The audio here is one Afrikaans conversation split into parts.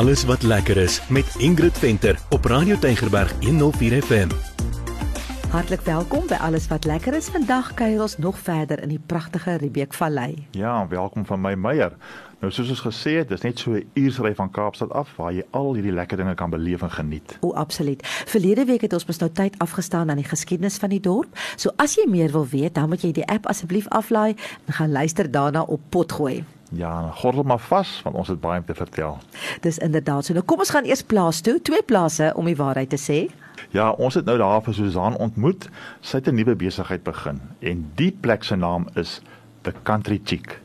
Alles wat lekker is met Ingrid Venter op Radio Tygerberg 104 FM. Hartlik welkom by Alles wat lekker is. Vandag kuier ons nog verder in die pragtige Riebeek Vallei. Ja, welkom van my Meyer. Nou soos ons gesê het, dis net so 'n uursry van Kaapstad af waar jy al hierdie lekker dinge kan beleef en geniet. O, absoluut. Verlede week het ons mos nou tyd afgestaan aan die geskiedenis van die dorp. So as jy meer wil weet, dan moet jy die app asseblief aflaai en gaan luister daarna op Potgooi. Ja, gordel maar vas want ons het baie om te vertel. Dis inderdaad so. Nou kom ons gaan eers plaas toe, twee plase om die waarheid te sê. Ja, ons het nou daar vir Susan ontmoet. Sy het 'n nuwe besigheid begin en die plek se naam is The Country Chick.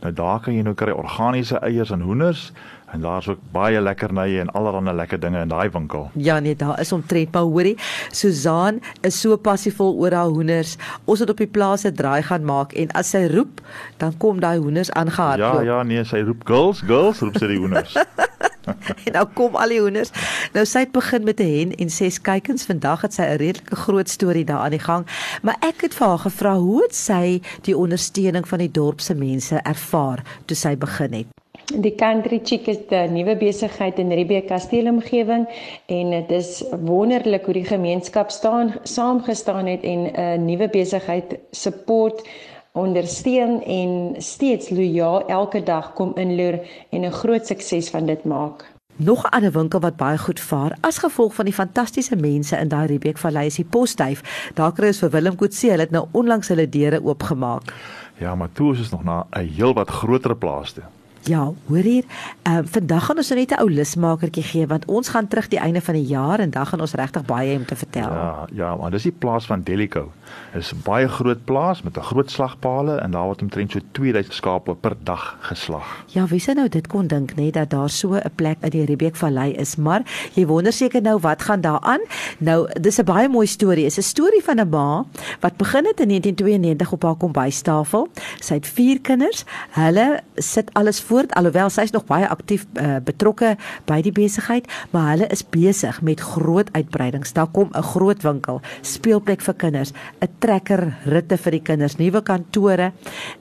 Nou daar kan jy nou kry organiese eiers en hoenders en daar's ook baie lekkernye en allerlei lekker dinge in daai winkel. Ja nee, daar is omtrent maar hoorie, Susan is so passievol oor haar hoenders. Ons het op die plaas 'n draai gaan maak en as sy roep, dan kom daai hoenders aangehardloop. Ja, ja, nee, sy roep girls, girls, roep sy die hoenders. en nou kom al die hoenders. Nou sy het begin met 'n hen en ses kuikens. Vandag het sy 'n redelike groot storie daar aan die gang. Maar ek het vir haar gevra hoe het sy die ondersteuning van die dorp se mense ervaar toe sy begin het. Die Country Chick is 'n nuwe besigheid in Riebeek Kasteelomgewing en dit is wonderlik hoe die gemeenskap staan saamgestaan het en 'n nuwe besigheid support ondersteun en steeds lojaal elke dag kom inloer en 'n groot sukses van dit maak. Nog 'n ander winkel wat baie goed vaar as gevolg van die fantastiese mense in daai Riebeek Vallei is die Posduif. Daar kry ons vir Willem Kotse, hulle het nou onlangs hulle deure oopgemaak. Ja, maar toe is ons nog na 'n heel wat groter plaas toe. Ja, hoor hier. Ehm uh, vandag gaan ons nou net 'n ou lusmakertjie gee want ons gaan terug die einde van die jaar en dan gaan ons regtig baie om te vertel. Ja, ja, maar dis die plaas van Delico. Dit is 'n baie groot plaas met 'n groot slagpale en daar word omtrent so 2000 skape per dag geslag. Ja, wie sou nou dit kon dink net dat daar so 'n plek in die Riebeek Vallei is, maar jy wonder seker nou wat gaan daar aan? Nou, dis 'n baie mooi storie. Dit is 'n storie van 'n ma wat begin het in 1992 op haar kombuistafel. Sy het 4 kinders. Hulle sit alles voort alhoewel sy is nog baie aktief uh, betrokke by die besigheid, maar hulle is besig met groot uitbreidings. Daar kom 'n groot winkel, speelplek vir kinders, 'n trekker ritte vir die kinders, nuwe kantore,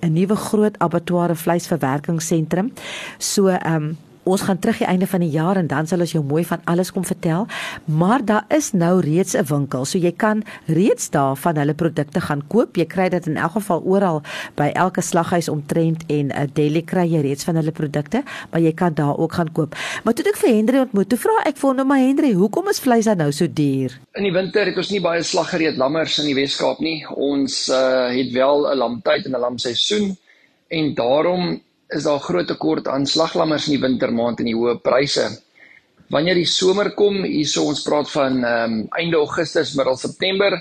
'n nuwe groot abattoir vleisverwerkingssentrum. So ehm um, Ons gaan terug die einde van die jaar en dan sal ons jou mooi van alles kom vertel. Maar daar is nou reeds 'n winkel, so jy kan reeds daar van hulle produkte gaan koop. Jy kry dit in elk geval oral by elke slaghuis omtrent en 'n uh, deli kry jy reeds van hulle produkte, maar jy kan daar ook gaan koop. Maar toe ek vir Henry ontmoet, toe vra ek vir hom nou maar Henry, hoekom is vleis dan nou so duur? In die winter het ons nie baie slaggereed lammers in die Weskaap nie. Ons uh, het wel 'n lamtyd en 'n lamseisoen en daarom is daar groot tekort aan slaglammers in die wintermaand en die hoë pryse. Wanneer die somer kom, hierso ons praat van ehm um, einde Augustus, middel September,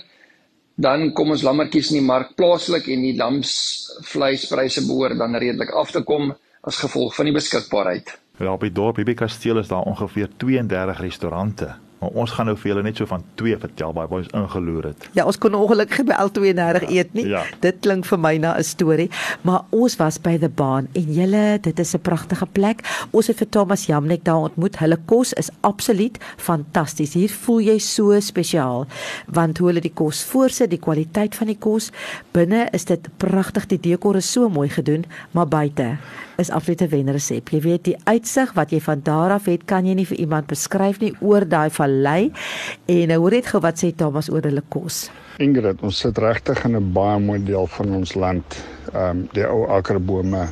dan kom ons lammetjies in die mark plaaslik en die lamsvleispryse behoort dan redelik af te kom as gevolg van die beskikbaarheid. Ja, op die dorp Bibi Kasteel is daar ongeveer 32 restaurante Maar ons gaan nou vir julle net so van twee vertel waar ons ingeloer het. Ja, ons kon ongelukkig by L32 ja, eet nie. Ja. Dit klink vir my na 'n storie, maar ons was by the Baan en julle, dit is 'n pragtige plek. Ons het vir Thomas Jamnek daar ontmoet. Hulle kos is absoluut fantasties. Hier voel jy so spesiaal want hoe hulle die kos voorsit, die kwaliteit van die kos. Binne is dit pragtig, die dekor is so mooi gedoen, maar buite is absolute wenresep. Jy weet die uitsig wat jy van daar af het, kan jy nie vir iemand beskryf nie oor daai vallei. En nou hoor net gou wat sê Thomas oor hulle kos. Ingrid, ons sit regtig in 'n baie mooi deel van ons land. Ehm um, die ou akkerbome,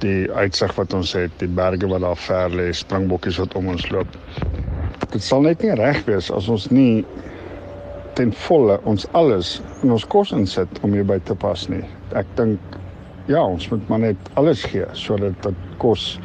die uitsig wat ons het, die berge wat daar ver lê, springbokkies wat om ons loop. Dit sal net nie reg wees as ons nie ten volle ons alles in ons kos insit om hierby te pas nie. Ek dink ja, ons moet maar net alles gee sodat dit kos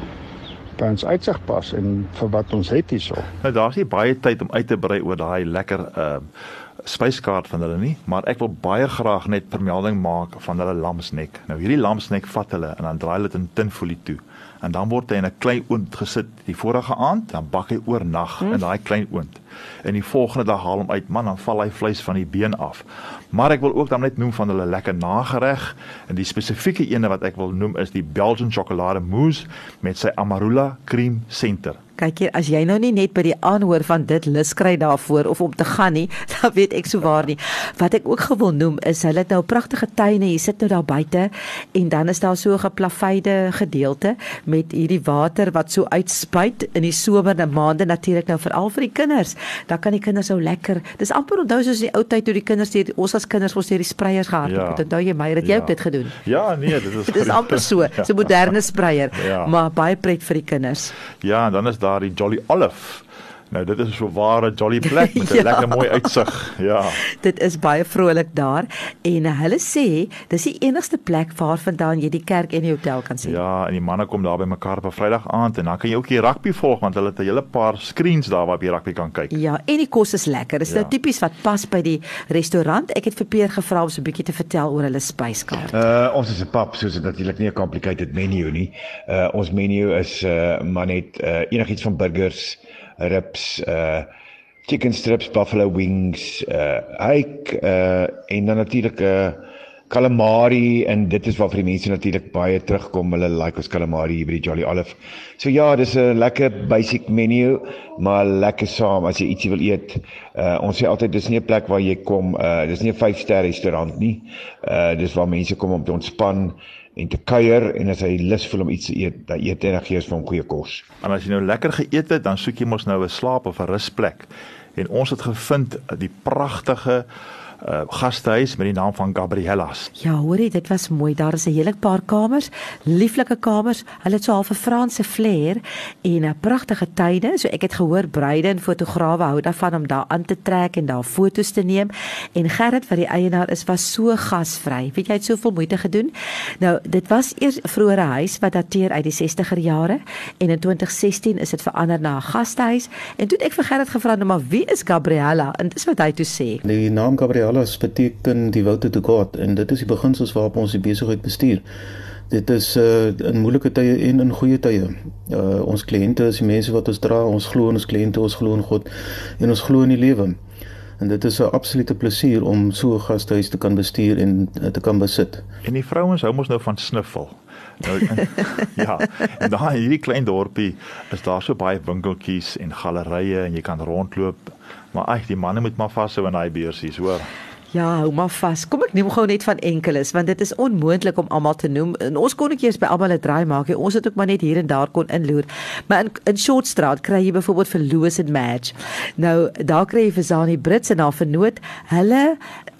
by ons uitsig pas en vir wat ons het hierso. Nou daar's nie baie tyd om uit te brei oor daai lekker ehm uh, spyskaart van hulle nie, maar ek wil baie graag net vermelding maak van hulle lamsnek. Nou hierdie lamsnek vat hulle en dan draai hulle dit in tinfolie toe en dan word hy in 'n klein oond gesit die vorige aand, dan bak hy oornag hmm. in daai klein oond. En die volgende dag haal hom uit, man, dan val hy vleis van die been af. Maar ek wil ook dan net noem van hulle lekker nagereg en die spesifieke ene wat ek wil noem is die Belgian sjokolade mousse met sy amarula cream center. Kyk hier, as jy nou nie net by die aanhoor van dit lus kry daarvoor of om te gaan nie, dan weet ek sou waar nie. Wat ek ook gewil noem is hulle het nou pragtige tuine. Jy sit nou daar buite en dan is daar so 'n geplaveide gedeelte met hierdie water wat so uitspuit in die somerne maande natuurlik nou veral vir die kinders. Dan kan die kinders nou lekker. Dis amper onthou soos die ou tyd toe die kinders die ons as kinders ons deur die spreiers gehardloop. Ja. Onthou jy my, het jy Ja. ook dit gedoen? Ja, nee, dit is Dis amper so, so 'n moderne spreier, Ja. maar baie pret vir die kinders. Ja, en dan is daar die Jolly Olive. Nou dit is so ware jolly plek met 'n Ja. lekker mooi uitsig. Ja. Dit is baie vrolik daar en hulle sê dis die enigste plek waarvandaan jy die kerk en die hotel kan sien. Ja, en die manne kom daar by mekaar op 'n Vrydag aand en dan kan jy ook die rugby volg want hulle het 'n hele paar screens daar waarop jy rugby kan kyk. Ja, en die kos is lekker. Dis Ja. nou tipies wat pas by die restaurant. Ek het vir Peer gevra om so 'n bietjie te vertel oor hulle spyskaart. Uh ons is 'n pub, soos dit natuurlik nie 'n complicated menu nie. Uh ons menu is uh maar net uh enigiets van burgers, ribs, uh chicken strips, buffalo wings, uh hake uh en dan natuurlik 'n uh, calamari en dit is waarvoor die mense natuurlik baie terugkom. Hulle like ons calamari hier by die Jolly Olive. So ja, dis 'n lekker basic menu, maar lekker saam as jy ietsie wil eet. Uh ons sê altyd dis nie 'n plek waar jy kom, uh dis nie 'n 5-ster restaurant nie. Uh dis waar mense kom om te ontspan en te kuier en as hy lus voel om iets te eet, dan eet hy en dan gee ons vir hom goeie kos. En as jy nou lekker geëet het, dan soek jy mos nou 'n slaap of 'n rusplek. En ons het gevind die pragtige uh gastehuis met die naam van Gabriella's. Ja, hoorie, dit was mooi. Daar is 'n hele paar kamers, lieflike kamers. Hulle het so half 'n Franse flair en 'n pragtige tuine. So ek het gehoor bruide en fotograwe hou daarvan om daar aan te trek en daar foto's te neem. En Gerrit wat die eienaar is, was so gasvry. Weet jy, hy het soveel moeite gedoen. Nou, dit was eers 'n vroeëre huis wat dateer uit die 60er jare en in 2016 is dit verander na 'n gastehuis. En toe het ek vir Gerrit gevra, nou maar wie is Gabriella? En dis wat hy toe sê. Die naam Gabriella's beteken die woute to God en dit is die beginsels waarop ons die besigheid bestuur. Dit is uh in moeilike tye en in goeie tye. Uh ons kliënte is die mense wat ons dra, ons glo in ons kliënte, ons glo in God en ons glo in die lewe. En dit is 'n absolute plesier om so 'n gastehuis te kan bestuur en uh, te kan besit. En die vrouens hou mos nou van sniffel. Nou en, ja, en daar in hierdie klein dorpie is daar so baie winkeltjies en gallerye en jy kan rondloop. Maar ag, die manne moet maar vashou in daai beursies, hoor. Ja, hou maar vas. Kom ek noem gou net van enkeles want dit is onmoontlik om almal te noem. En ons kon netjies by almal 'n draai maak. He. Ons het ook maar net hier en daar kon inloer. Maar in in Shortstraat kry jy byvoorbeeld vir Loos and Madge. Nou, daar kry jy vir Zani Brits en haar vernoot. Hulle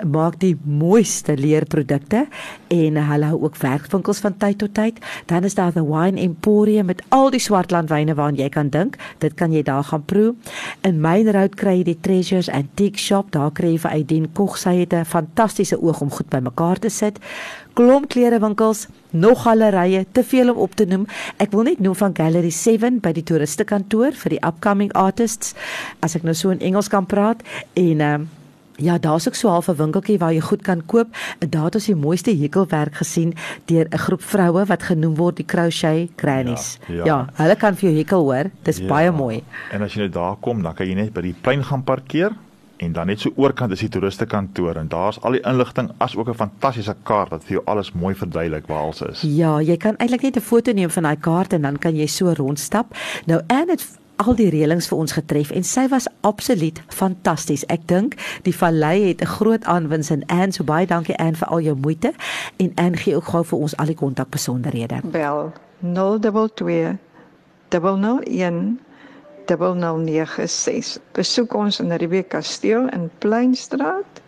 maak die mooiste leerprodukte en hulle hou ook werkwinkels van tyd tot tyd. Dan is daar the Wine Emporium met al die swartlandwyne waaraan jy kan dink. Dit kan jy daar gaan proe. In Mainroad kry jy die Treasures Antique Shop. Daar kry jy vir Aidin Kog sy het 'n fantastiese oog om goed bymekaar te sit. Klomp klerewinkels, nog gallerye, te veel om op te noem. Ek wil net noem van Gallery 7 by die toeristekantoor vir die upcoming artists as ek nou so in Engels kan praat en ehm um, Ja, daar's ook so half 'n winkeltjie waar jy goed kan koop. Daar het ons die mooiste hekelwerk gesien deur 'n groep vroue wat genoem word die crochet grannies. Ja, Ja, ja. ja hulle kan vir jou hekel hoor. Dis ja. baie mooi. En as jy nou daar kom, dan kan jy net by die plein gaan parkeer en dan net so oorkant is die toeristekantoor en daar's al die inligting as ook 'n fantastiese kaart wat vir jou alles mooi verduidelik waar alles is. Ja, jy kan eintlik net 'n foto neem van daai kaart en dan kan jy so rondstap. Nou Anne het al die reëlings vir ons getref en sy was absoluut fantasties. Ek dink die vallei het 'n groot aanwins in Anne, so baie dankie Anne vir al jou moeite en Anne gee ook gou vir ons al die kontakbesonderhede. Bel 022 001 0096. Besoek ons in Riebeek Kasteel in Pleinstraat.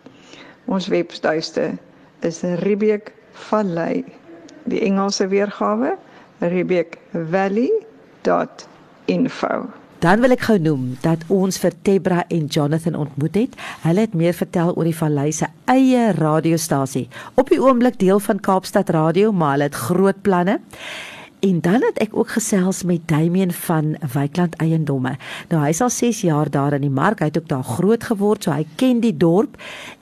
Ons webtuiste is Riebeek Vallei. Die Engelse weergawe riebeekvalley.info. Dan wil ek gou noem dat ons vir Tebra en Jonathan ontmoet het. Hulle het meer vertel oor die Vallei se eie radiostasie. Op die oomblik deel van Kaapstad Radio, maar hulle het groot planne. En dan het ek ook gesels met Damian van Wykland Eiendomme. Nou hy's al 6 jaar daar in die mark. Hy het ook daar groot geword, so hy ken die dorp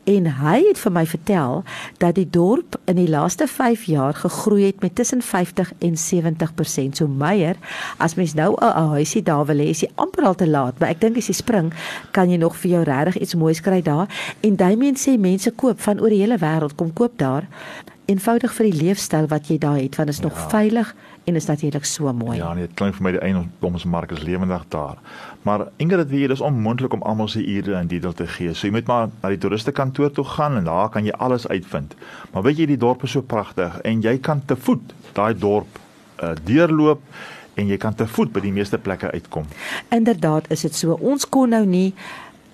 en hy het vir my vertel dat die dorp in die laaste 5 jaar gegroei het met tussen 50 en 70%. So Meyer, as mens nou 'n huisie daar wil hê, is jy amper al te laat, maar ek dink as jy spring, kan jy nog vir jou regtig iets moois kry daar. En Damian sê mense koop van oor die hele wêreld kom koop daar eenvoudig vir die leefstyl wat jy daar het want dit is nog ja. veilig en is natuurlik so mooi. Ja, nee, dit klink vir my die eiendomsmark is lewendig daar. Maar Ingrid weet dis onmoontlik om almal se ure in detail te gee. So jy moet maar na die toeriste kantoor toe gaan en daar kan jy alles uitvind. Maar weet jy die dorp is so pragtig en jy kan te voet daai dorp uh, deurloop en jy kan te voet by die meeste plekke uitkom. Inderdaad is dit so. Ons kon nou nie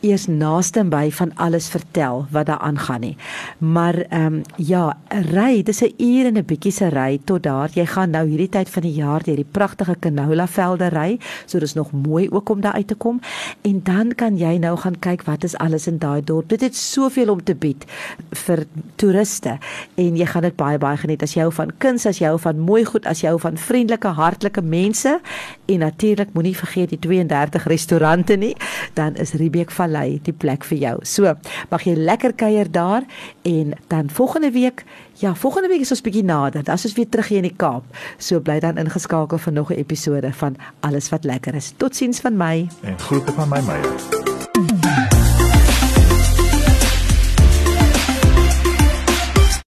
eers naaste by van alles vertel wat daar aangaan nie. Maar ehm um, ja, ry, dis 'n uur en 'n bietjie se ry tot daar. Jy gaan nou hierdie tyd van die jaar deur die pragtige canola velde ry, so dis nog mooi ook om daar uit te kom. En dan kan jy nou gaan kyk wat is alles in daai dorp. Dit het soveel om te bied vir toeriste en jy gaan dit baie baie geniet as jy hou van kuns, as jy hou van mooi goed, as jy hou van vriendelike, hartlike mense en natuurlik moenie vergeet die 32 restaurante nie, dan is Riebeek van Vallei die plek vir jou. So, mag jy lekker kuier daar en dan volgende week, ja, volgende week is ons bietjie nader. Dan is ons weer terug hier in die Kaap. So bly dan ingeskakel vir nog 'n episode van Alles wat lekker is. Totsiens van my. En groete van my Meyer.